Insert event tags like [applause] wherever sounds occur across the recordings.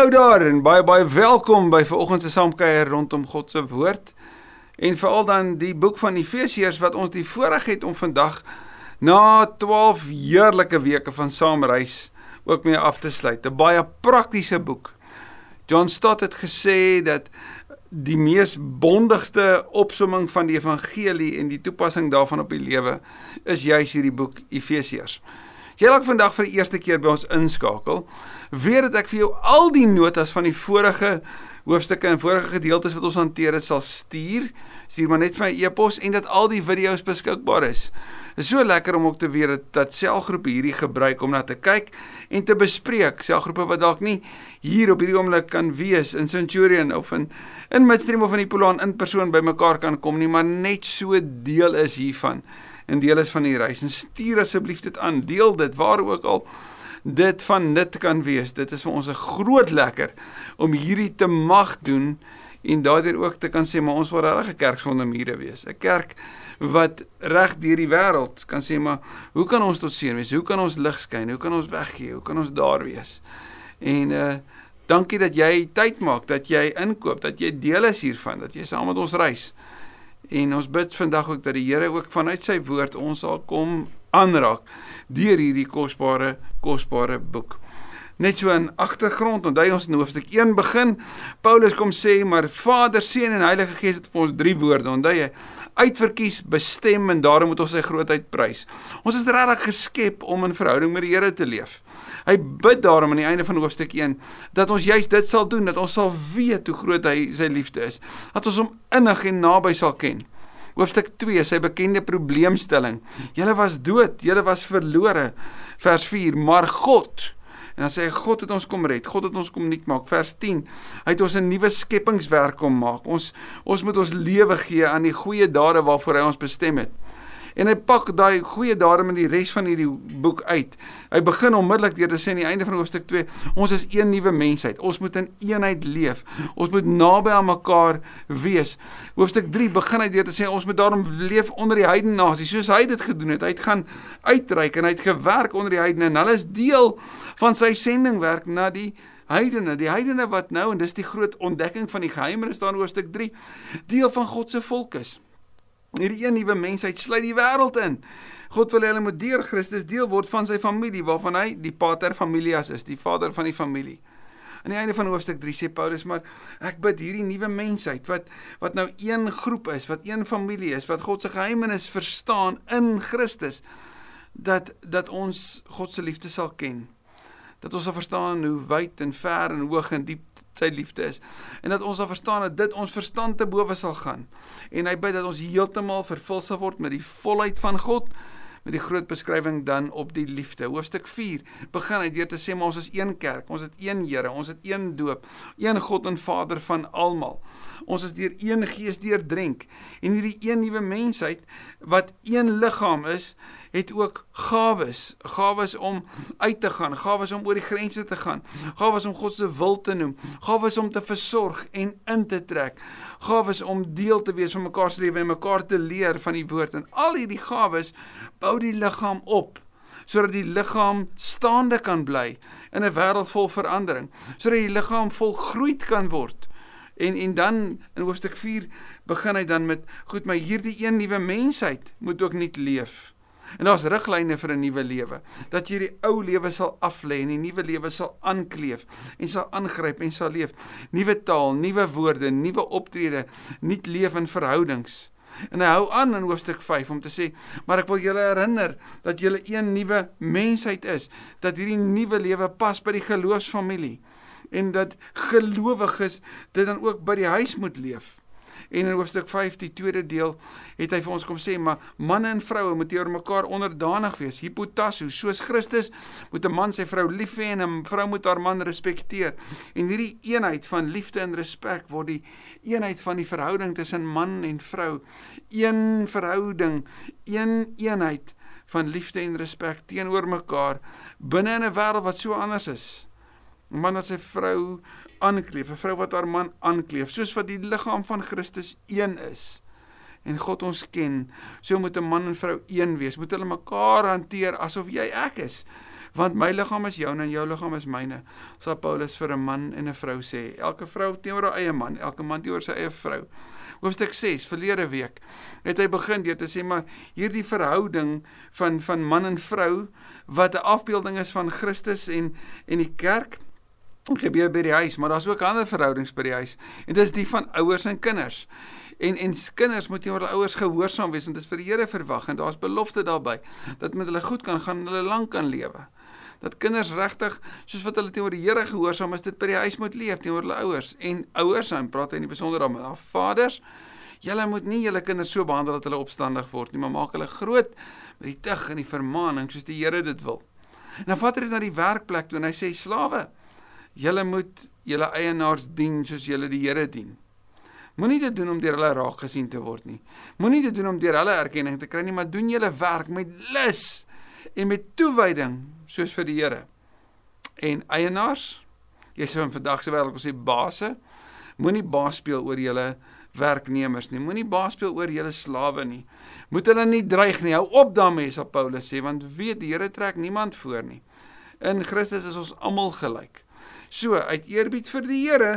Hallo daar en baie baie welkom by vanoggend se saamkuier rondom God se woord. En veral dan die boek van Efesiërs wat ons die voorreg het om vandag na 12 heerlike weke van saamreis ook mee af te sluit. 'n Baie praktiese boek. John Stott het gesê dat die mees bondigste opsomming van die evangelie en die toepassing daarvan op die lewe is juis hierdie boek Efesiërs. Jy dalk vandag vir die eerste keer by ons inskakel, weet dat ek vir jou al die notas van die vorige hoofstukke en vorige gedeeltes wat ons hanteer het sal stuur. Stuur maar net vir my e-pos en dat al die video's beskikbaar is. Dit is so lekker om ook te weet dat, dat selgroepe hierdie gebruik om na te kyk en te bespreek. Selgroepe wat dalk nie hier op hierdie oomblik kan wees in Centurion of in in Midstream of in Ipolaan in persoon bymekaar kan kom nie, maar net so deel is hiervan en deel is van die reis en stuur asseblief dit aan deel dit waar ook al dit van nut kan wees. Dit is vir ons 'n groot lekker om hierdie te mag doen en daardeur ook te kan sê maar ons wil regtig 'n kerk sonder mure wees. 'n kerk wat reg deur die wêreld kan sê maar hoe kan ons tot seën wees? Hoe kan ons lig skyn? Hoe kan ons weggee? Hoe kan ons daar wees? En uh dankie dat jy tyd maak dat jy inkoop dat jy deel is hiervan dat jy saam met ons reis. En ons bid vandag ook dat die Here ook vanuit sy woord ons sal kom aanraak deur hierdie kosbare kosbare boek. Net so in agtergrond, onthou ons in hoofstuk 1 begin, Paulus kom sê maar Vader, Seun en Heilige Gees het vir ons drie woorde. Onthou jy, uitverkies, bestem en daarom moet ons sy grootheid prys. Ons is regtig geskep om in verhouding met die Here te leef. Hy bid daarom aan die einde van hoofstuk 1 dat ons juist dit sal doen, dat ons sal weet hoe groot hy sy liefde is, dat ons hom innig en naby sal ken. Hoofstuk 2, sy bekende probleemstelling. Julle was dood, julle was verlore. Vers 4, maar God En dan sê hy God het ons kom red. God het ons kom nuut maak. Vers 10. Hy het ons 'n nuwe skepingswerk kom maak. Ons ons moet ons lewe gee aan die goeie dade waarvoor hy ons bestem het. En hy pak daai goeie dade met die res van hierdie boek uit. Hy begin onmiddellik deur te sê aan die einde van hoofstuk 2, ons is een nuwe mensheid. Ons moet in eenheid leef. Ons moet naby aan mekaar wees. Hoofstuk 3 begin hy deur te sê ons moet daarom leef onder die heidene nasies soos hy dit gedoen het. Hy het gaan uitreik en hy het gewerk onder die heidene en hulle is deel van sy sendingwerk na die heidene, die heidene wat nou en dis die groot ontdekking van die geheimenis daar in hoofstuk 3, deel van God se volk is. Hierdie een nuwe mensheid sluit die wêreld in. God wil hulle moet deur Christus deel word van sy familie waarvan hy die pater familias is, die vader van die familie. Aan die einde van hoofstuk 3 sê Paulus maar ek bid hierdie nuwe mensheid wat wat nou een groep is, wat een familie is, wat God se geheimenis verstaan in Christus dat dat ons God se liefde sal ken dat ons sal verstaan hoe wyd en ver en hoog en diep sy liefde is. En dat ons sal verstaan dat dit ons verstand te bowe sal gaan. En hy bid dat ons heeltemal vervul sal word met die volheid van God met die groot beskrywing dan op die liefde. Hoofstuk 4 begin hy deur te sê maar ons is een kerk, ons het een Here, ons het een doop, een God en Vader van almal. Ons is deur een Gees deurdrink en hierdie een nuwe mensheid wat een liggaam is, het ook gawes, gawes om uit te gaan, gawes om oor die grense te gaan, gawes om God se wil te noem, gawes om te versorg en in te trek, gawes om deel te wees van mekaar se lewe en mekaar te leer van die woord. En al hierdie gawes bou die liggaam op sodat die liggaam staande kan bly in 'n wêreld vol verandering, sodat die liggaam volgroeid kan word. En en dan in hoofstuk 4 begin hy dan met goed, maar hierdie een nuwe mensheid moet ook nuut leef. En daar's riglyne vir 'n nuwe lewe. Dat jy die ou lewe sal aflê en die nuwe lewe sal aankleef en sal aangryp en sal leef. Nuwe taal, nuwe woorde, nuwe optrede, nuut leef in verhoudings. En hy hou aan in hoofstuk 5 om te sê, maar ek wil julle herinner dat julle een nuwe mensheid is, dat hierdie nuwe lewe pas by die geloofsfamilie en dat gelowiges dit dan ook by die huis moet leef. En in hoofstuk 5 die tweede deel het hy vir ons kom sê maar manne en vroue moet teenoor mekaar onderdanig wees. Hipotasso, soos Christus moet 'n man sy vrou lief hê en 'n vrou moet haar man respekteer. En hierdie eenheid van liefde en respek word die eenheid van die verhouding tussen man en vrou. Een verhouding, een eenheid van liefde en respek teenoor mekaar binne in 'n wêreld wat so anders is. Man en sy vrou aankleef, 'n vrou wat haar man aankleef, soos wat die liggaam van Christus een is. En God ons ken, so moet 'n man en vrou een wees. Moet hulle mekaar hanteer asof jy ek is. Want my liggaam is joune en jou liggaam is myne, sal Paulus vir 'n man en 'n vrou sê. Elke vrou teenoor haar eie man, elke man teenoor sy eie vrou. Hoofstuk 6 verlede week het hy begin deur te sê maar hierdie verhouding van van man en vrou wat 'n afbeelding is van Christus en en die kerk gebeur by die huis, maar daar's ook ander verhoudings by die huis. En dit is die van ouers en kinders. En en kinders moet teenoor hulle ouers gehoorsaam wees want dit is vir die Here verwag en daar's belofte daarbey dat met hulle goed kan gaan, hulle lank kan lewe. Dat kinders regtig soos wat hulle teenoor die Here gehoorsaam is, dit by die huis moet leef teenoor hulle ouers. En ouers, dan praat hy in die besonder dan met vaders. Julle moet nie julle kinders so behandel dat hulle opstandig word nie, maar maak hulle groot met die tug en die vermaaning soos die Here dit wil. En dan vat hy dit na die werkplek toe en hy sê slawe, julle moet julle eienaars dien soos julle die Here dien. Moenie dit doen om deur hulle raak gesien te word nie. Moenie dit doen om deur hulle erkenning te kry nie, maar doen julle werk met lus en met toewyding soos vir die Here. En eienaars, jy sou in vandag se wêreld sê baase, moenie baas speel oor julle werknemers nie. Moenie baas speel oor julle slawe nie. Moet hulle nie dreig nie. Hou op daarmee, sê Paulus sê, want weet die Here trek niemand voor nie. In Christus is ons almal gelyk. So, uit eerbied vir die Here,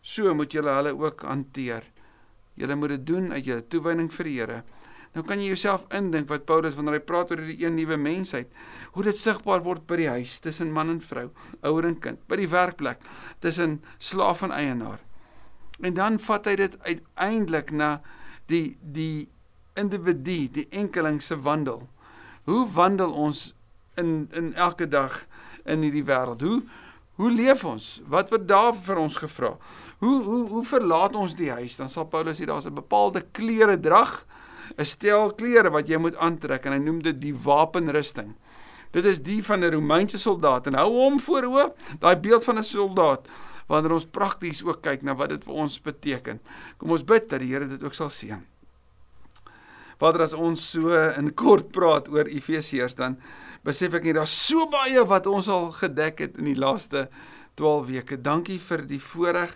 So moet julle hulle ook hanteer. Julle moet dit doen uit julle toewyding vir die Here. Nou kan jy jouself indink wat Paulus wanneer hy praat oor die een nuwe mensheid, hoe dit sigbaar word by die huis tussen man en vrou, ouer en kind, by die werkplek tussen slaaf en eienaar. En dan vat hy dit uiteindelik na die die individu, die enkeling se wandel. Hoe wandel ons in in elke dag in hierdie wêreld? Hoe hoe leef ons? Wat word daar vir ons gevra? Hoe hoe hoe verlaat ons die huis? Dan sal Paulus sê daar's 'n bepaalde klere drag, 'n stel klere wat jy moet aantrek en hy noem dit die wapenrusting. Dit is die van 'n Romeinse soldaat en hou hom voor oop, daai beeld van 'n soldaat wanneer ons prakties ook kyk na wat dit vir ons beteken. Kom ons bid dat die Here dit ook sal seën. Vader as ons so in kort praat oor Efesiërs dan besef ek net daar's so baie wat ons al gedek het in die laaste 12 weke. Dankie vir die voorreg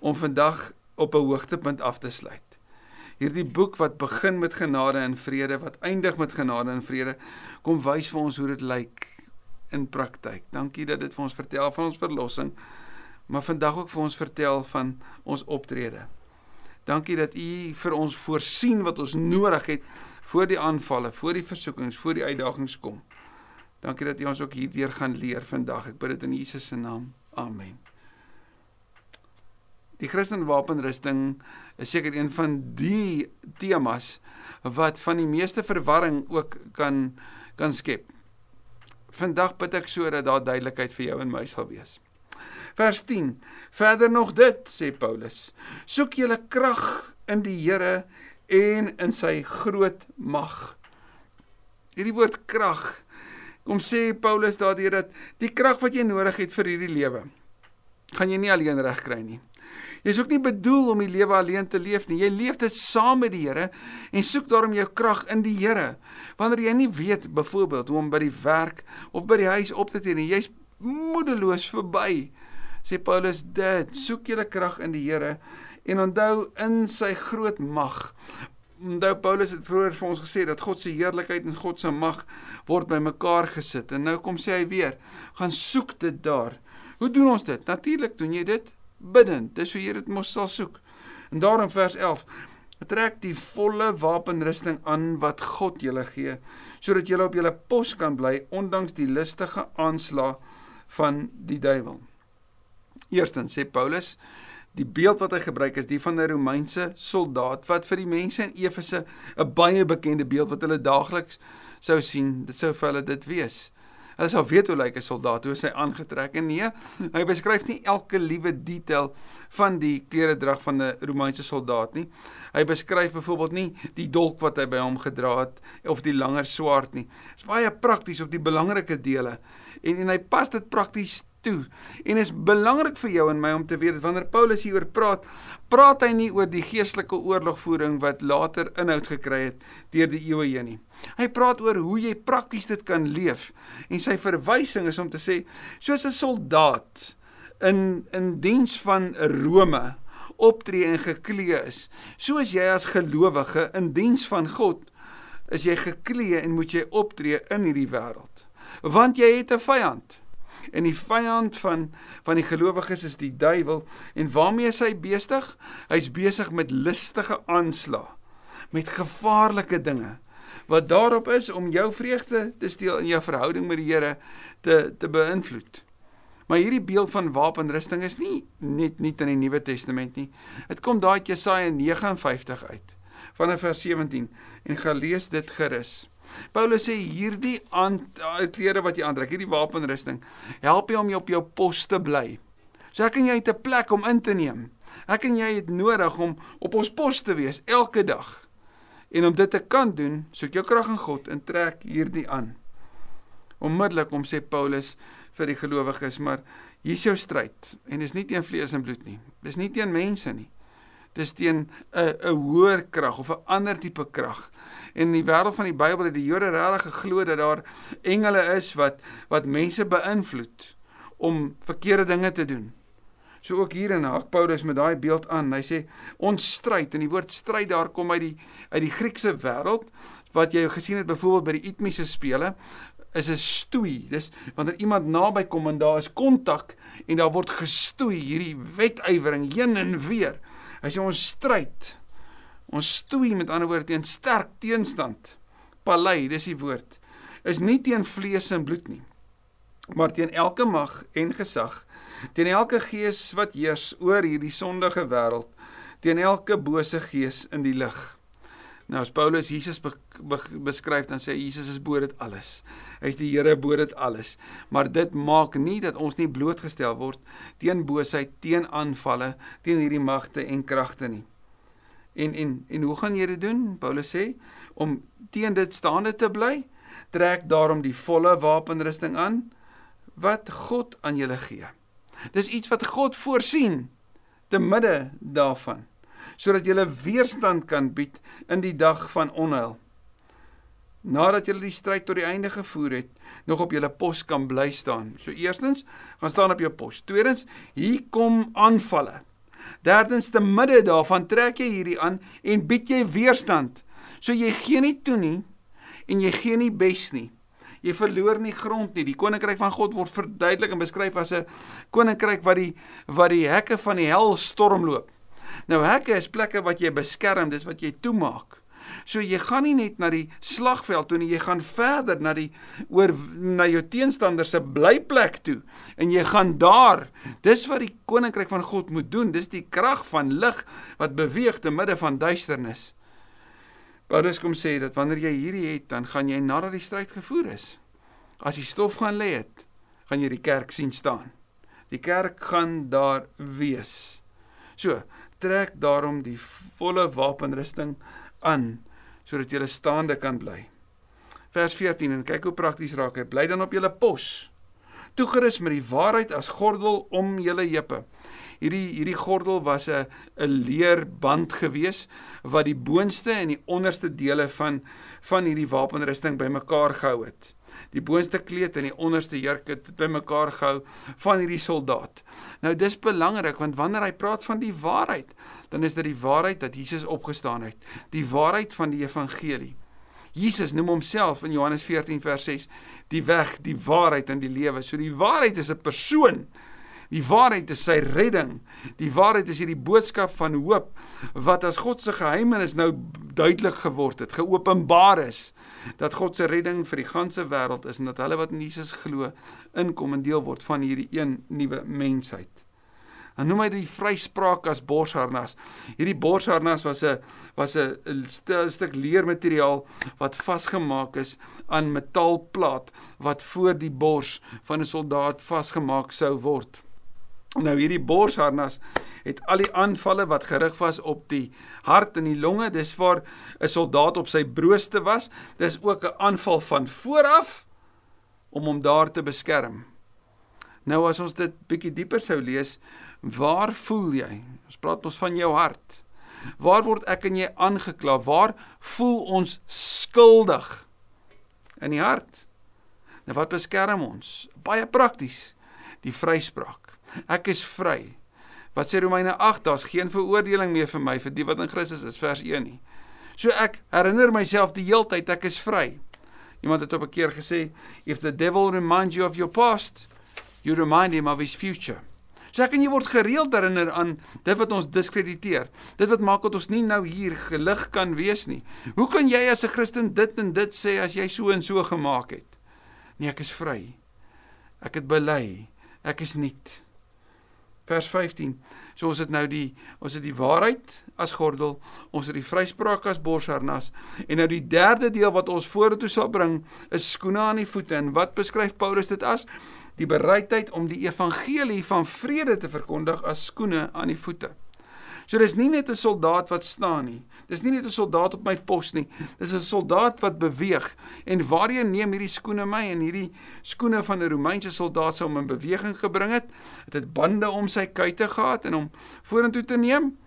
om vandag op 'n hoogtepunt af te sluit. Hierdie boek wat begin met genade en vrede, wat eindig met genade en vrede, kom wys vir ons hoe dit lyk in praktyk. Dankie dat dit vir ons vertel van ons verlossing, maar vandag ook vir ons vertel van ons optrede. Dankie dat U vir ons voorsien wat ons nodig het voor die aanvalle, voor die versoekings, voor die uitdagings kom. Dankie dat U ons ook hierdeur gaan leer vandag. Ek bid dit in Jesus se naam. Amen. Die Christen wapenrusting is seker een van die temas wat van die meeste verwarring ook kan kan skep. Vandag bid ek sodat daar duidelikheid vir jou en my sal wees. Vers 10. Verder nog dit sê Paulus. Soek julle krag in die Here en in sy groot mag. Hierdie woord krag kom sê Paulus daardeur dat die krag wat jy nodig het vir hierdie lewe gaan jy nie alleen regkry nie. Jy is ook nie bedoel om die lewe alleen te leef nie. Jy leef dit saam met die Here en soek daarom jou krag in die Here. Wanneer jy nie weet byvoorbeeld hoe om by die werk of by die huis op te tree nie, jy's moedeloos verby. Sê Paulus dit, soek jy krag in die Here en onthou in sy groot mag Onthou Paulus het vroeër vir ons gesê dat God se heerlikheid en God se mag word bymekaar gesit. En nou kom sê hy weer, gaan soek dit daar. Hoe doen ons dit? Natuurlik doen jy dit bidend. Dis hoe jy dit mos sal soek. En daarom vers 11 trek die volle wapenrusting aan wat God julle gee sodat julle op julle pos kan bly ondanks die listige aanslag van die duiwel. Eerstens sê Paulus Die beeld wat hy gebruik is die van 'n Romeinse soldaat wat vir die mense in Efese 'n baie bekende beeld wat hulle daagliks sou sien. Dit sou vir hulle dit wees. Hulle sou weet hoe lyk 'n soldaat, hoe hy aangetrek en nee, hy beskryf nie elke liewe detail van die klere drag van 'n Romeinse soldaat nie. Hy beskryf byvoorbeeld nie die dolk wat hy by hom gedra het of die langer swaard nie. Dit is baie prakties op die belangrike dele en en hy pas dit prakties toe. En is belangrik vir jou en my om te weet dat wanneer Paulus hieroor praat, praat hy nie oor die geestelike oorlogvoering wat later inhoud gekry het deur die eeue heen nie. Hy praat oor hoe jy prakties dit kan leef. En sy verwysing is om te sê soos 'n soldaat in in diens van Rome optree en geklee is, soos jy as gelowige in diens van God is jy geklee en moet jy optree in hierdie wêreld. Want jy het 'n vyand. En die vyand van van die gelowiges is die duiwel en waarmee is hy besig? Hy's besig met listige aanslae, met gevaarlike dinge wat daarop is om jou vreugde te steel in jou verhouding met die Here te te beïnvloed. Maar hierdie beeld van wapenrusting is nie net nie in die Nuwe Testament nie. Dit kom daai Jesaja 59 uit vanaf vers 17 en gaan lees dit gerus. Paulus sê hierdie klere wat jy aantrek, hierdie wapenrusting, help jou om jy op jou pos te bly. So ek en jy het 'n plek om in te neem. Ek en jy het nodig om op ons pos te wees elke dag. En om dit te kan doen, soek jou krag in God en trek hierdie aan. Onmiddellik om sê Paulus vir die gelowiges, maar hier's jou stryd en dis nie teen vlees en bloed nie. Dis nie teen mense nie dis teen 'n 'n hoër krag of 'n ander tipe krag. En in die wêreld van die Bybel het die Jode regtig geglo dat daar engele is wat wat mense beïnvloed om verkeerde dinge te doen. So ook hier in Hak Paulus met daai beeld aan. Hy sê ons stryd en die woord stryd daar kom uit die uit die Griekse wêreld wat jy gesien het byvoorbeeld by die Itmiese spele is 'n stoei. Dis wanneer iemand naby kom en daar is kontak en daar word gestoei, hierdie wedywering heen en weer. Hy sê ons stryd. Ons stoei met ander woorde teen sterk teenstand. Palei, dis die woord. Is nie teen vlees en bloed nie, maar teen elke mag en gesag, teen elke gees wat heers oor hierdie sondige wêreld, teen elke bose gees in die lig. Nou as Paulus Jesus beskryf dan sê Jesus is bo dit alles. Hy's die Here bo dit alles. Maar dit maak nie dat ons nie blootgestel word teen boosheid, teen aanvalle, teen hierdie magte en kragte nie. En en en hoe gaan jy dit doen? Paulus sê om teen dit staande te bly, trek daarom die volle wapenrusting aan wat God aan julle gee. Dis iets wat God voorsien te midde daarvan sodat jy weerstand kan bied in die dag van onheil. Nadat jy die stryd tot die einde gevoer het, nog op jou pos kan bly staan. So eerstens, gaan staan op jou pos. Tweedens, hier kom aanvalle. Derdens, te midde daarvan trek jy hierdie aan en bied jy weerstand. So jy gee nie toe nie en jy gee nie bes nie. Jy verloor nie grond nie. Die koninkryk van God word verduidelik en beskryf as 'n koninkryk wat die wat die hekke van die hel stormloop. Nou hekke is plekke wat jy beskerm, dis wat jy toemaak. So jy gaan nie net na die slagveld toe nie, jy gaan verder na die oor na jou teenstander se blyplek toe en jy gaan daar. Dis wat die koninkryk van God moet doen. Dis die krag van lig wat beweeg te midde van duisternis. Paulus kom sê dat wanneer jy hierdie het, dan gaan jy nadat die stryd gevoer is. As die stof gaan lê het, gaan jy die kerk sien staan. Die kerk gaan daar wees. So, trek daarom die volle wapenrusting aan sodat jy staande kan bly. Vers 14 en kyk hoe prakties raak hy. Bly dan op julle pos. Toegerus met die waarheid as gordel om julle heupe. Hierdie hierdie gordel was 'n 'n leerband gewees wat die boonste en die onderste dele van van hierdie wapenrusting bymekaar gehou het die boonste kleed en die onderste jurk het bymekaar gehou van hierdie soldaat. Nou dis belangrik want wanneer hy praat van die waarheid, dan is dit die waarheid dat Jesus opgestaan het, die waarheid van die evangelie. Jesus noem homself in Johannes 14 vers 6 die weg, die waarheid en die lewe. So die waarheid is 'n persoon. Die waarheid is sy redding. Die waarheid is hierdie boodskap van hoop wat as God se geheimenis nou duidelik geword het, geopenbaar is dat God se redding vir die ganse wêreld is en dat hulle wat in Jesus glo inkom en deel word van hierdie een nuwe mensheid. Dan noem hy die vryspraak as borsharnas. Hierdie borsharnas was 'n was 'n stuk leermateriaal wat vasgemaak is aan metaalplaat wat voor die bors van 'n soldaat vasgemaak sou word. Nou hierdie borsharnas het al die aanvalle wat gerig was op die hart en die longe, dis waar 'n soldaat op sy brooste was. Dis ook 'n aanval van vooraf om hom daar te beskerm. Nou as ons dit bietjie dieper sou lees, waar voel jy? Ons praat ons van jou hart. Waar word ek en jy aangekla? Waar voel ons skuldig? In die hart. Nou wat beskerm ons? Baie prakties. Die vryspraak. Ek is vry. Wat sê Romeine 8? Daar's geen veroordeling meer vir my vir die wat in Christus is, vers 1 nie. So ek herinner myself die heeltyd ek is vry. Iemand het op 'n keer gesê, if the devil reminds you of your past, you remind him of his future. So ek en jy word gereeld herinner aan dit wat ons diskrediteer. Dit wat maak dat ons nie nou hier gelig kan wees nie. Hoe kan jy as 'n Christen dit en dit sê as jy so en so gemaak het? Nee, ek is vry. Ek het bely. Ek is nuut. Vers 15. So ons het nou die ons het die waarheid as gordel, ons het die vryspraak as borsharnas en nou die derde deel wat ons vorentoe sal bring is skoene aan die voete. En wat beskryf Paulus dit as? die bereidheid om die evangelie van vrede te verkondig as skoene aan die voete. So dis nie net 'n soldaat wat staan nie. Dis nie net 'n soldaat op my pos nie. Dis 'n soldaat wat beweeg. En waarheen neem hierdie skoene my en hierdie skoene van 'n Romeinse soldaat sou hom in beweging gebring het? Dit het bande om sy kuite gehad en hom vorentoe te neem.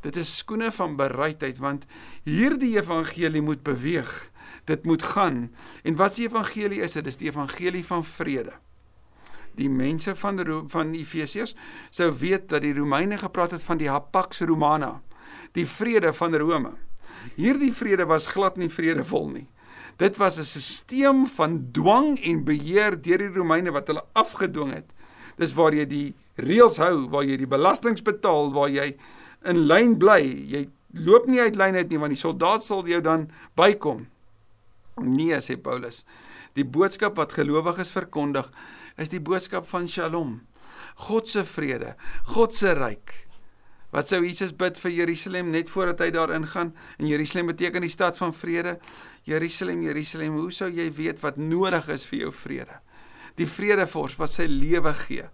Dit is skoene van bereidheid want hierdie evangelie moet beweeg. Dit moet gaan. En wat se evangelie is dit? Dis die evangelie van vrede die mense van die, van Efesiërs sou weet dat die Romeine gepraat het van die Pax Romana, die vrede van Rome. Hierdie vrede was glad nie vredevol nie. Dit was 'n stelsel van dwang en beheer deur die Romeine wat hulle afgedwing het. Dis waar jy die reëls hou, waar jy die belastings betaal, waar jy in lyn bly. Jy loop nie uit lyn uit nie want die soldaat sal jou dan bykom. Nee, sê Paulus. Die boodskap wat gelowiges verkondig is die boodskap van Shalom. God se vrede, God se ryk. Wat sou Jesus bid vir Jerusalem net voordat hy daarin gaan? En Jerusalem beteken die stad van vrede. Jerusalem, Jerusalem, hoe sou jy weet wat nodig is vir jou vrede? Die vredevors wat sy lewe gee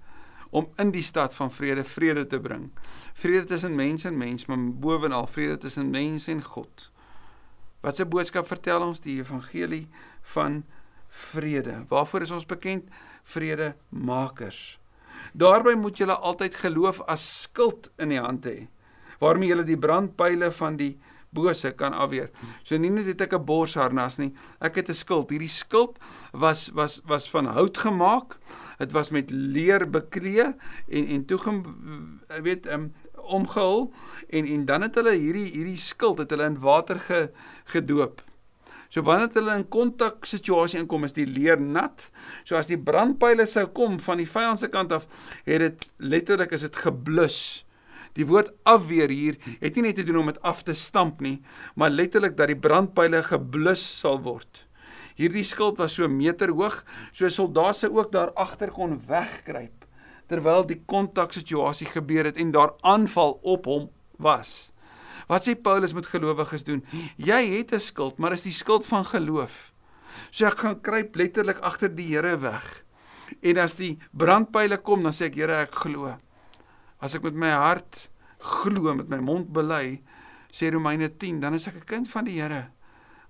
om in die stad van vrede vrede te bring. Vrede tussen mens en mens, maar bovenal vrede tussen mens en God. Wat 'n boodskap vertel ons die evangelie van vrede. Waarvoor is ons bekend? Vredemakers. Daarby moet julle altyd geloof as skild in die hand hê waarmee julle die brandpyle van die bose kan afweer. So nie net het ek 'n borsharnas nie, ek het 'n skild. Hierdie skild was was was van hout gemaak. Dit was met leer beklee en en toe weet um, omgehul en en dan het hulle hierdie hierdie skild het hulle in water ge, gedoop. So wanneer hulle in kontak situasie inkom, is die leer nat. So as die brandpyle sou kom van die vyand se kant af, het dit letterlik is dit geblus. Die woord afweer hier het nie net te doen om dit af te stamp nie, maar letterlik dat die brandpyle geblus sal word. Hierdie skild was so meter hoog, so 'n soldaat sou ook daar agter kon wegkruip terwyl die kontak situasie gebeur het en daar aanval op hom was. Wat sê Paulus met gelowiges doen? Jy het 'n skuld, maar is die skuld van geloof. So ek gaan kruip letterlik agter die Here weg. En as die brandpyle kom, dan sê ek Here, ek glo. As ek met my hart glo, met my mond bely, sê Romeine 10, dan is ek 'n kind van die Here.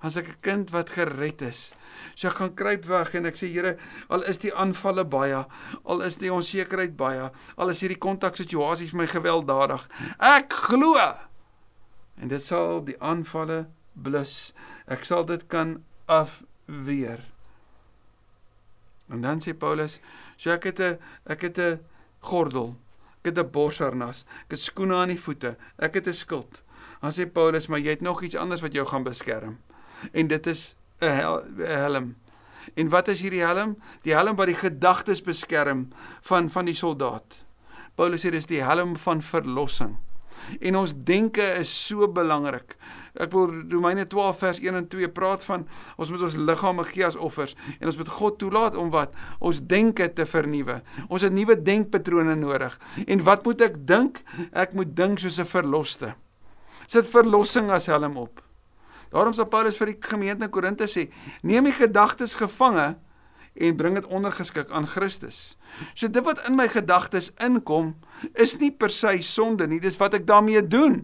As ek 'n kind wat gered is. So ek gaan kruip weg en ek sê Here, al is die aanvalle baie, al is die onsekerheid baie, al is hierdie kontaksituasies vir my gewelddadig, ek glo en dit sal die aanvalle blus. Ek sal dit kan afweer. En dan sê Paulus, so ek het 'n ek het 'n gordel, ek het 'n borsharnas, ek het skoene aan die voete, ek het 'n skild. Dan sê Paulus, maar jy het nog iets anders wat jou gaan beskerm. En dit is 'n hel, helm. En wat is hierdie helm? Die helm wat die gedagtes beskerm van van die soldaat. Paulus sê dis die helm van verlossing. En ons denke is so belangrik. Ek wil Romeine 12 vers 1 en 2 praat van ons moet ons liggame gee as offers en ons moet God toelaat om wat ons denke te vernuwe. Ons het nuwe denkpatrone nodig. En wat moet ek dink? Ek moet dink soos 'n verloste. Sit verlossing as helm op. Daarom sê Paulus vir die gemeente in Korinte sê: "Neem die gedagtes gevange en bring dit ondergeskik aan Christus. So dit wat in my gedagtes inkom, is nie per se sonde nie, dis wat ek daarmee doen.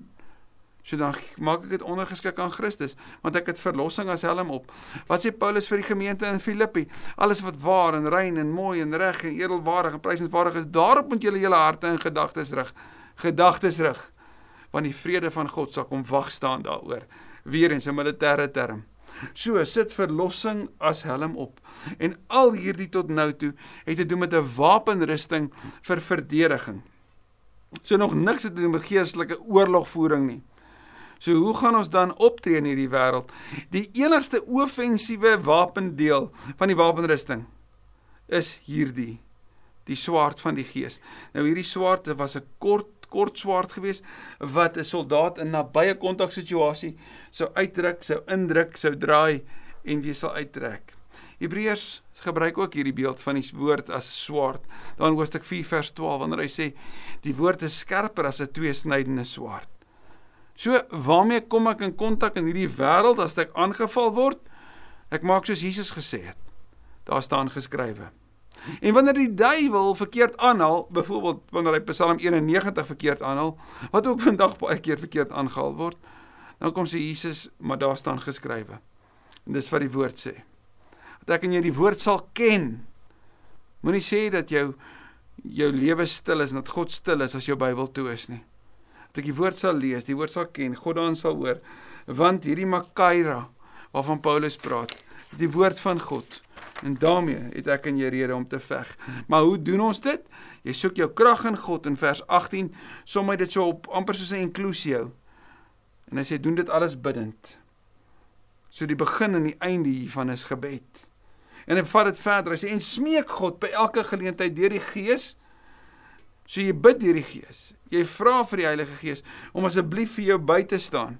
So dan maak ek dit ondergeskik aan Christus, want ek het verlossing as helm op. Wat sê Paulus vir die gemeente in Filippi? Alles wat waar en rein en mooi en reg en edelwaardig en prysenswaardig is, daarop moet julle julle harte en gedagtes rig. Gedagtes rig. Want die vrede van God sal kom wag staan daaroor. Weerens 'n militêre term. So sit verlossing as helm op. En al hierdie tot nou toe het te doen met 'n wapenrusting vir verdediging. So nog niks te doen met geestelike oorlogvoering nie. So hoe gaan ons dan optree in hierdie wêreld? Die enigste offensiewe wapendeel van die wapenrusting is hierdie die swaard van die gees. Nou hierdie swaard was 'n kort kort swaard geweest wat 'n soldaat in nabye kontak situasie sou uitdruk, sou indruk, sou draai en weer sal uittrek. Hebreërs gebruik ook hierdie beeld van die woord as swaard. Daar in Hoofstuk 4 vers 12 wanneer hy sê die woord is skerper as 'n tweesnydende swaard. So waarmee kom ek in kontak in hierdie wêreld as ek aangeval word? Ek maak soos Jesus gesê het. Daar staan geskrywe. En wanneer die duiwel verkeerd aanhaal, byvoorbeeld wanneer hy Psalm 91 verkeerd aanhaal, wat ook [laughs] vandag baie keer verkeerd aangehaal word, dan kom sê Jesus, maar daar staan geskrywe. En dis wat die woord sê. Dat ek en jy die woord sal ken. Moenie sê dat jou jou lewe stil is en dat God stil is as jou Bybel toe is nie dat ek die woord sal lees, die woord sal ken, God dan sal hoor. Want hierdie Makaira waarvan Paulus praat, is die woord van God. En daarmee het ek en jy rede om te veg. Maar hoe doen ons dit? Jy soek jou krag in God in vers 18, som hy dit so op amper soos 'n inklusio. En hy sê doen dit alles bidtend. So die begin en die einde hiervan is gebed. En hy vat dit verder. Hy sê en smeek God by elke geleentheid deur die Gees. So jy bid deur die Gees jy vra vir die Heilige Gees om asseblief vir jou by te staan.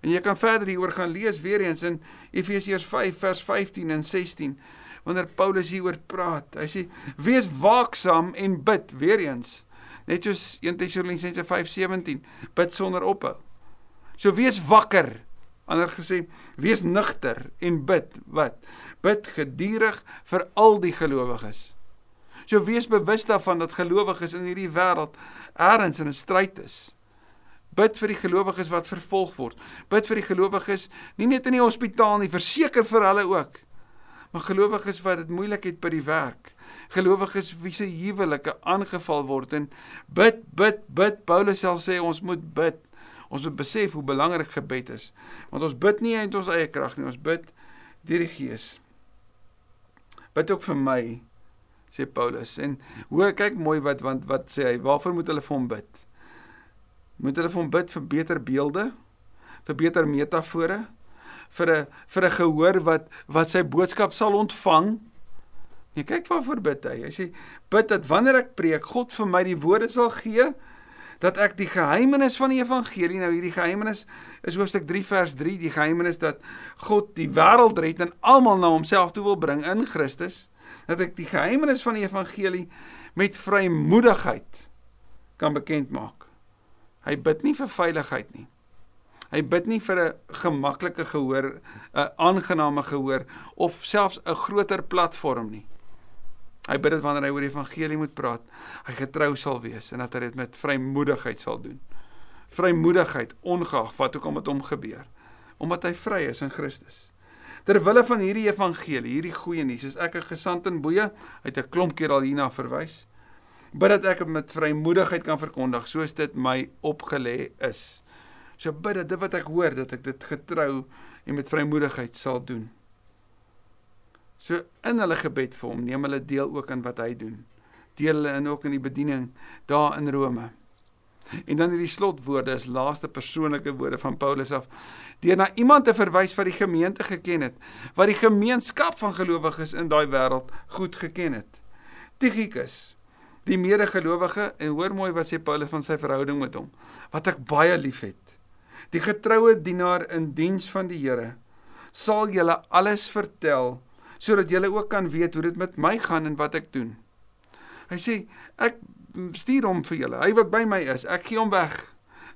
En jy kan verder hieroor gaan lees weer eens in Efesiërs 5 vers 15 en 16 wanneer Paulus hieroor praat. Hy sê wees waaksaam en bid weer eens. Net soos 1 Tessalonisense 5:17 bid sonder ophou. So wees wakker. Ander gesê wees nugter en bid wat? Bid gedurig vir al die gelowiges. So wees bewus daarvan dat gelowiges in hierdie wêreld ergens in 'n stryd is. Bid vir die gelowiges wat vervolg word. Bid vir die gelowiges nie net in die hospitaal nie, verseker vir hulle ook. Maar gelowiges wat dit moeilik het by die werk. Gelowiges wie se huwelike aangeval word en bid, bid, bid. Paulus sal sê ons moet bid. Ons moet besef hoe belangrik gebed is. Want ons bid nie uit ons eie krag nie, ons bid deur die Gees. Bid ook vir my sê Paulus. En hoe kyk mooi wat want wat sê hy? Waarvoor moet hulle vir hom bid? Moet hulle vir hom bid vir beter beelde? Vir beter metafore? Vir 'n vir 'n gehoor wat wat sy boodskap sal ontvang? Jy kyk waarvoor bid hy. Hy sê bid dat wanneer ek preek, God vir my die woorde sal gee dat ek die geheimenis van die evangelie nou hierdie geheimenis is hoofstuk 3 vers 3 die geheimenis dat God die wêreld red en almal na homself toe wil bring in Christus dat ek die geheimenis van die evangelie met vrymoedigheid kan bekend maak. Hy bid nie vir veiligheid nie. Hy bid nie vir 'n gemaklike gehoor, 'n aangename gehoor of selfs 'n groter platform nie. Hy bid dit wanneer hy oor die evangelie moet praat, hy getrou sal wees en dat hy dit met vrymoedigheid sal doen. Vrymoedigheid ongeag wat ook al met hom gebeur, omdat hy vry is in Christus. Ter wille van hierdie evangelie, hierdie goeie nuus, is ek 'n gesant in boeye, uit 'n klomp keer al hierna verwys. Bid dat ek met vrymoedigheid kan verkondig soos dit my opgelê is. So bid dat dit wat ek hoor, dat ek dit getrou en met vrymoedigheid sal doen. So in hulle gebed vir hom, neem hulle deel ook aan wat hy doen. Deel hulle in ook in die bediening daar in Rome. En dan hierdie slotwoorde is laaste persoonlike woorde van Paulus af. Deur na iemand te verwys wat die gemeente geken het, wat die gemeenskap van gelowiges in daai wêreld goed geken het. Tychicus, die medegelowige en hoor mooi wat sê Paulus van sy verhouding met hom, wat ek baie liefhet. Die getroue dienaar in diens van die Here sal julle alles vertel sodat julle ook kan weet hoe dit met my gaan en wat ek doen. Hy sê ek stuur hom vir julle. Hy wat by my is, ek gee hom weg.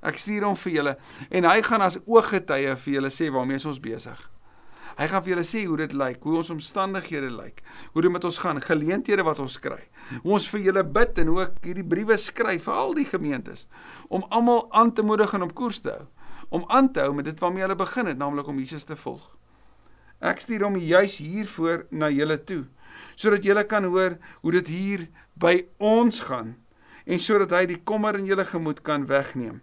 Ek stuur hom vir julle en hy gaan as ooggetuie vir julle sê waarmee ons besig. Hy gaan vir julle sê hoe dit lyk, hoe ons omstandighede lyk, hoe dit met ons gaan, geleenthede wat ons kry. Hoe ons vir julle bid en hoe ek hierdie briewe skryf vir al die gemeentes om almal aan te moedig en op koers te hou, om aan te hou met dit waarmee hulle begin het, naamlik om Jesus te volg. Ek stuur hom juis hiervoor na julle toe sodat julle kan hoor hoe dit hier by ons gaan en sodat hy die kommer in julle gemoed kan wegneem.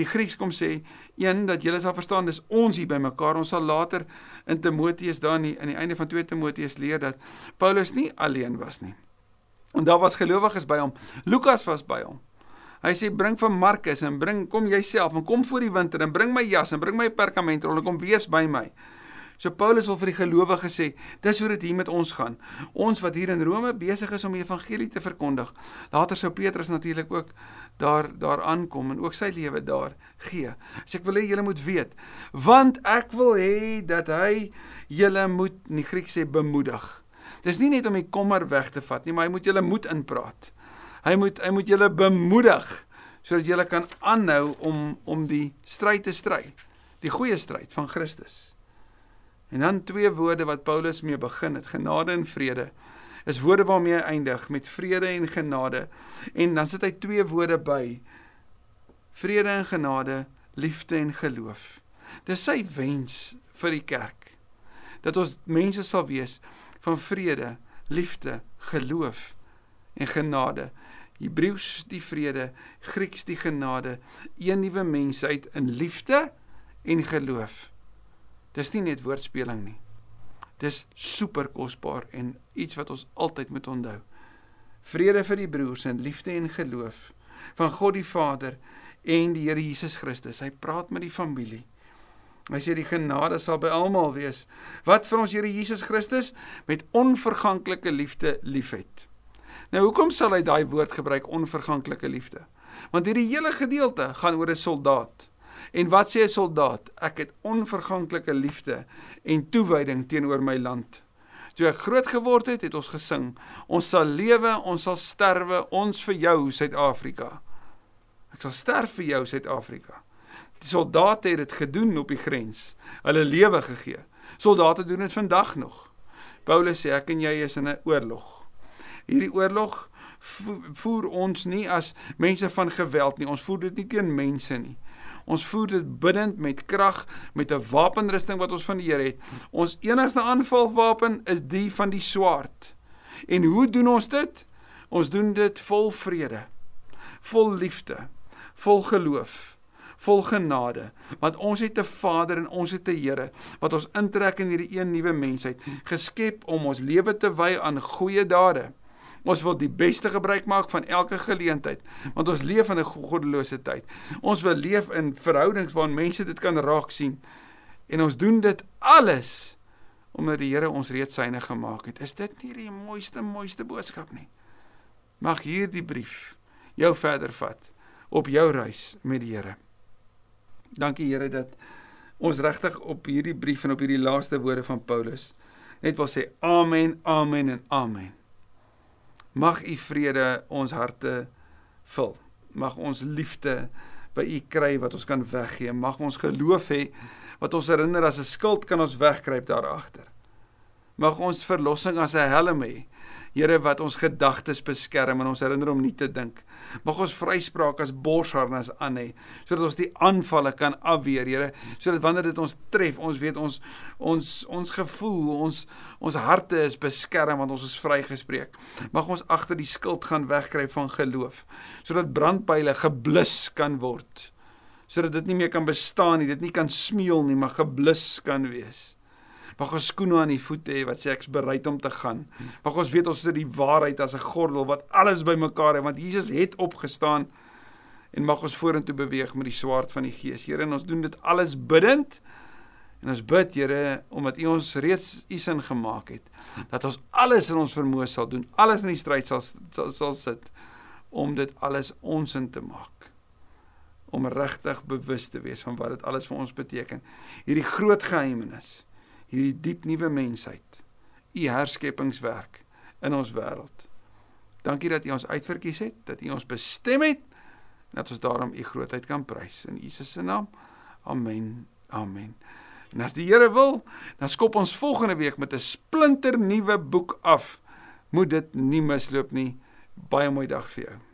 Die Grieks kom sê een dat julle sal verstaan dis ons hier by mekaar. Ons sal later in Timoteus dan in die einde van 2 Timoteus leer dat Paulus nie alleen was nie. En daar was gelowiges by hom. Lukas was by hom. Hy sê bring vir Markus en bring kom jouself en kom voor die winter en bring my jas en bring my perkamentrol en kom wees by my. So Paulus wil vir die gelowiges sê, dis hoe dit hier met ons gaan. Ons wat hier in Rome besig is om die evangelie te verkondig. Later sou Petrus natuurlik ook daar daar aankom en ook sy lewe daar gee. As ek wil hê julle moet weet, want ek wil hê dat hy julle moet in die Grieks sê bemoedig. Dis nie net om die kommer weg te vat nie, maar hy moet julle moed inpraat. Hy moet hy moet julle bemoedig sodat julle kan aanhou om om die stryd te stry. Die goeie stryd van Christus. En dan twee woorde wat Paulus mee begin het, genade en vrede. Is woorde waarmee hy eindig met vrede en genade. En dan sit hy twee woorde by. Vrede en genade, liefde en geloof. Dis sy wens vir die kerk. Dat ons mense sal wees van vrede, liefde, geloof en genade. Hebreëus die vrede, Grieks die genade, een nuwe mensheid in liefde en geloof. Dis nie net woordspeling nie. Dis super kosbaar en iets wat ons altyd moet onthou. Vrede vir die broers en liefde en geloof van God die Vader en die Here Jesus Christus. Hy praat met die familie. Hy sê die genade sal by almal wees wat vir ons Here Jesus Christus met onverganklike liefde liefhet. Nou hoekom sal hy daai woord gebruik onverganklike liefde? Want hierdie hele gedeelte gaan oor 'n soldaat. En wat sê 'n soldaat? Ek het onverganklike liefde en toewyding teenoor my land. Toe ek groot geword het, het ons gesing: Ons sal lewe, ons sal sterwe, ons vir jou Suid-Afrika. Ek sal sterf vir jou Suid-Afrika. Die soldate het dit gedoen op die grens. Hulle lewe gegee. Soldate doen dit vandag nog. Paulus sê ek en jy is in 'n oorlog. Hierdie oorlog voer ons nie as mense van geweld nie. Ons voer dit nie teen mense nie. Ons voer dit binnend met krag met 'n wapenrusting wat ons van die Here het. Ons enigste aanvalwapen is die van die swaard. En hoe doen ons dit? Ons doen dit vol vrede, vol liefde, vol geloof, vol genade, want ons het 'n Vader en ons het 'n Here wat ons intrek in hierdie een nuwe mensheid, geskep om ons lewe te wy aan goeie dade. Ons wil die beste gebruik maak van elke geleentheid, want ons leef in 'n goddelose tyd. Ons wil leef in verhoudings waarin mense dit kan raak sien. En ons doen dit alles omdat die Here ons reeds syne gemaak het. Is dit nie die mooiste mooiste boodskap nie? Mag hierdie brief jou verder vat op jou reis met die Here. Dankie Here dat ons regtig op hierdie brief en op hierdie laaste woorde van Paulus net wil sê amen, amen en amen. Mag u vrede ons harte vul. Mag ons liefde by u kry wat ons kan weggee. Mag ons geloof hê wat ons herinner as 'n skuld kan ons wegkruip daar agter. Mag ons verlossing as 'n helm hê Here wat ons gedagtes beskerm en ons herinner om nie te dink. Mag ons vryspraak as borsharnas aan hê sodat ons die aanvalle kan afweer, Here, sodat wanneer dit ons tref, ons weet ons ons ons gevoel, ons ons harte is beskerm want ons is vrygespreek. Mag ons agter die skild gaan wegkry van geloof sodat brandpyle geblus kan word. Sodat dit nie meer kan bestaan nie, dit nie kan smeul nie, maar geblus kan wees. Mag ons skoene aan die voete hê wat sê ek's bereid om te gaan. Mag ons weet ons het die waarheid as 'n gordel wat alles bymekaar hou want Jesus het opgestaan en mag ons vorentoe beweeg met die swaard van die Gees. Here, en ons doen dit alles bidtend. En ons bid, Here, omdat U ons reeds U sin gemaak het, dat ons alles in ons vermoë sal doen, alles in die stryd sal, sal sal sit om dit alles ons in te maak. Om regtig bewus te wees van wat dit alles vir ons beteken. Hierdie groot geheimnis hierdie diep nuwe mensheid, u herskepingswerk in ons wêreld. Dankie dat u ons uitverkies het, dat u ons bestem het dat ons daarom u grootheid kan prys in Jesus se naam. Amen. Amen. En as die Here wil, dan skop ons volgende week met 'n splinter nuwe boek af. Moet dit nie misloop nie. Baie mooi dag vir jou.